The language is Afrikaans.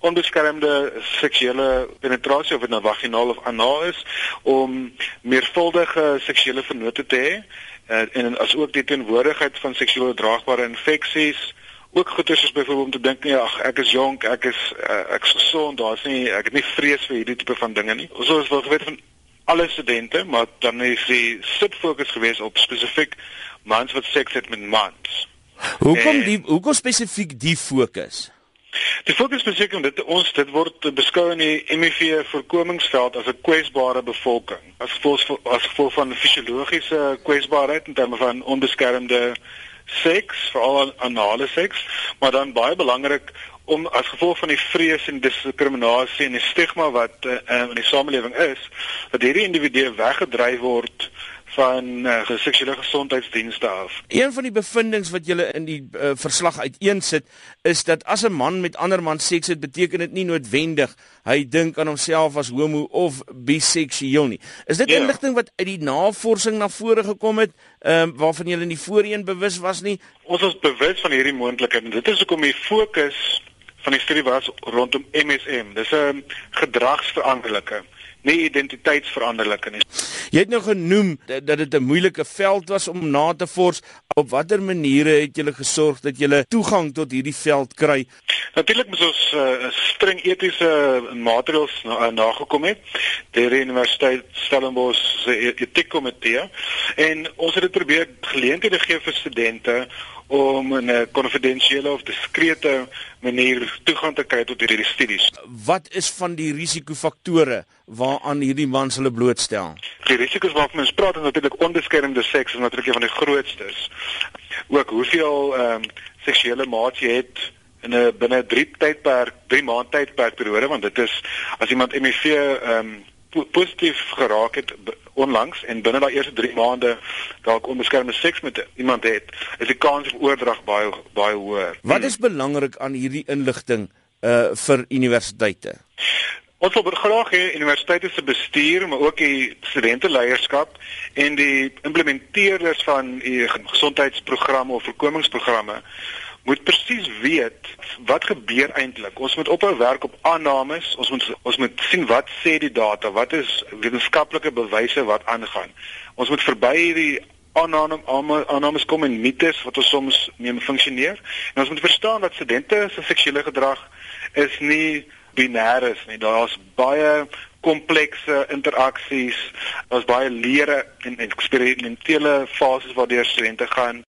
onbeskermde seksuele penetrasie of dit nou vaginaal of anaal is om meervuldige seksuele vennote te hê uh, en asook die teenwoordigheid van seksueel draagbare infeksies ook goeie soos byvoorbeeld om te dink nee ag ek is jonk ek is uh, ek is gesond daar's nie ek het nie vrees vir hierdie tipe van dinge nie. Ons het wel geweet van alle studente maar dan is die subfokus gewees op spesifiek mans wat seks het met mans. Hoekom die hoekom spesifiek die fokus Die fokus beseker dit ons dit word beskou in die HIV voorkomingsveld as 'n kwesbare bevolking as gevolg as gevolg van fisiologiese kwesbaarheid in terme van onbeskermde seks, veral anale seks, maar dan baie belangrik om as gevolg van die vrees en diskriminasie en die stigma wat uh, in die samelewing is, dat hierdie individue weggedryf word van uh, seksuele gesondheidsdienste af. Een van die bevindinge wat julle in die uh, verslag uiteensit is dat as 'n man met ander man seks het, beteken dit nie noodwendig hy dink aan homself as homo of biseksueel nie. Is dit ja. inligting wat uit die navorsing na vore gekom het, ehm um, waarvan julle nie voorheen bewus was nie? Ons is bewus van hierdie moontlikheid en dit is hoekom die fokus van die studie was rondom MSM. Dis 'n gedragsveranderlike nie identiteitsveranderlike nie. Jy het nou genoem dat dit 'n moeilike veld was om na te vors. Op watter maniere het julle gesorg dat julle toegang tot hierdie veld kry? Natuurlik moet ons uh, streng etiese maatreëls na, nagekom het deur die Universiteit Stellenbosch se e-, etiekkomitee en ons het dit probeer geleenthede gee vir studente om in 'n konfidensiële of diskrete manier toegang te kry tot hierdie studies. Wat is van die risikofaktore waaraan hierdie mans hulle blootstel? Die risiko's waarvan ons praat is natuurlik onbeskermde seks is natuurlik een van die grootstes. Ook hoeveel ehm um, seksuele maats jy het in 'n binne 3 tydperk, 3 maand tydperk periode want dit is as iemand HIV ehm um, positief geraak het onlangs en binne daai eerste 3 maande dalk onbeskermde seks met iemand het, is die kans op oordrag baie baie hoër. Wat is belangrik aan hierdie inligting uh vir universiteite? Ons wil graag hê universiteite se bestuur, maar ook die studenteleierskap en die implementeerders van die gesondheidsprogramme of voorkomingsprogramme moet presies weet wat gebeur eintlik. Ons moet ophou werk op aannames. Ons moet ons moet sien wat sê die data, wat is wetenskaplike bewyse wat aangaan. Ons moet verby hierdie aannames aannames kom en mites wat ons soms neem funksioneer. En ons moet verstaan dat studente se seksuele gedrag is nie binêr is nie. Daar's baie komplekse interaksies. Daar's baie leere en eksperimentele fases waardeur studente gaan.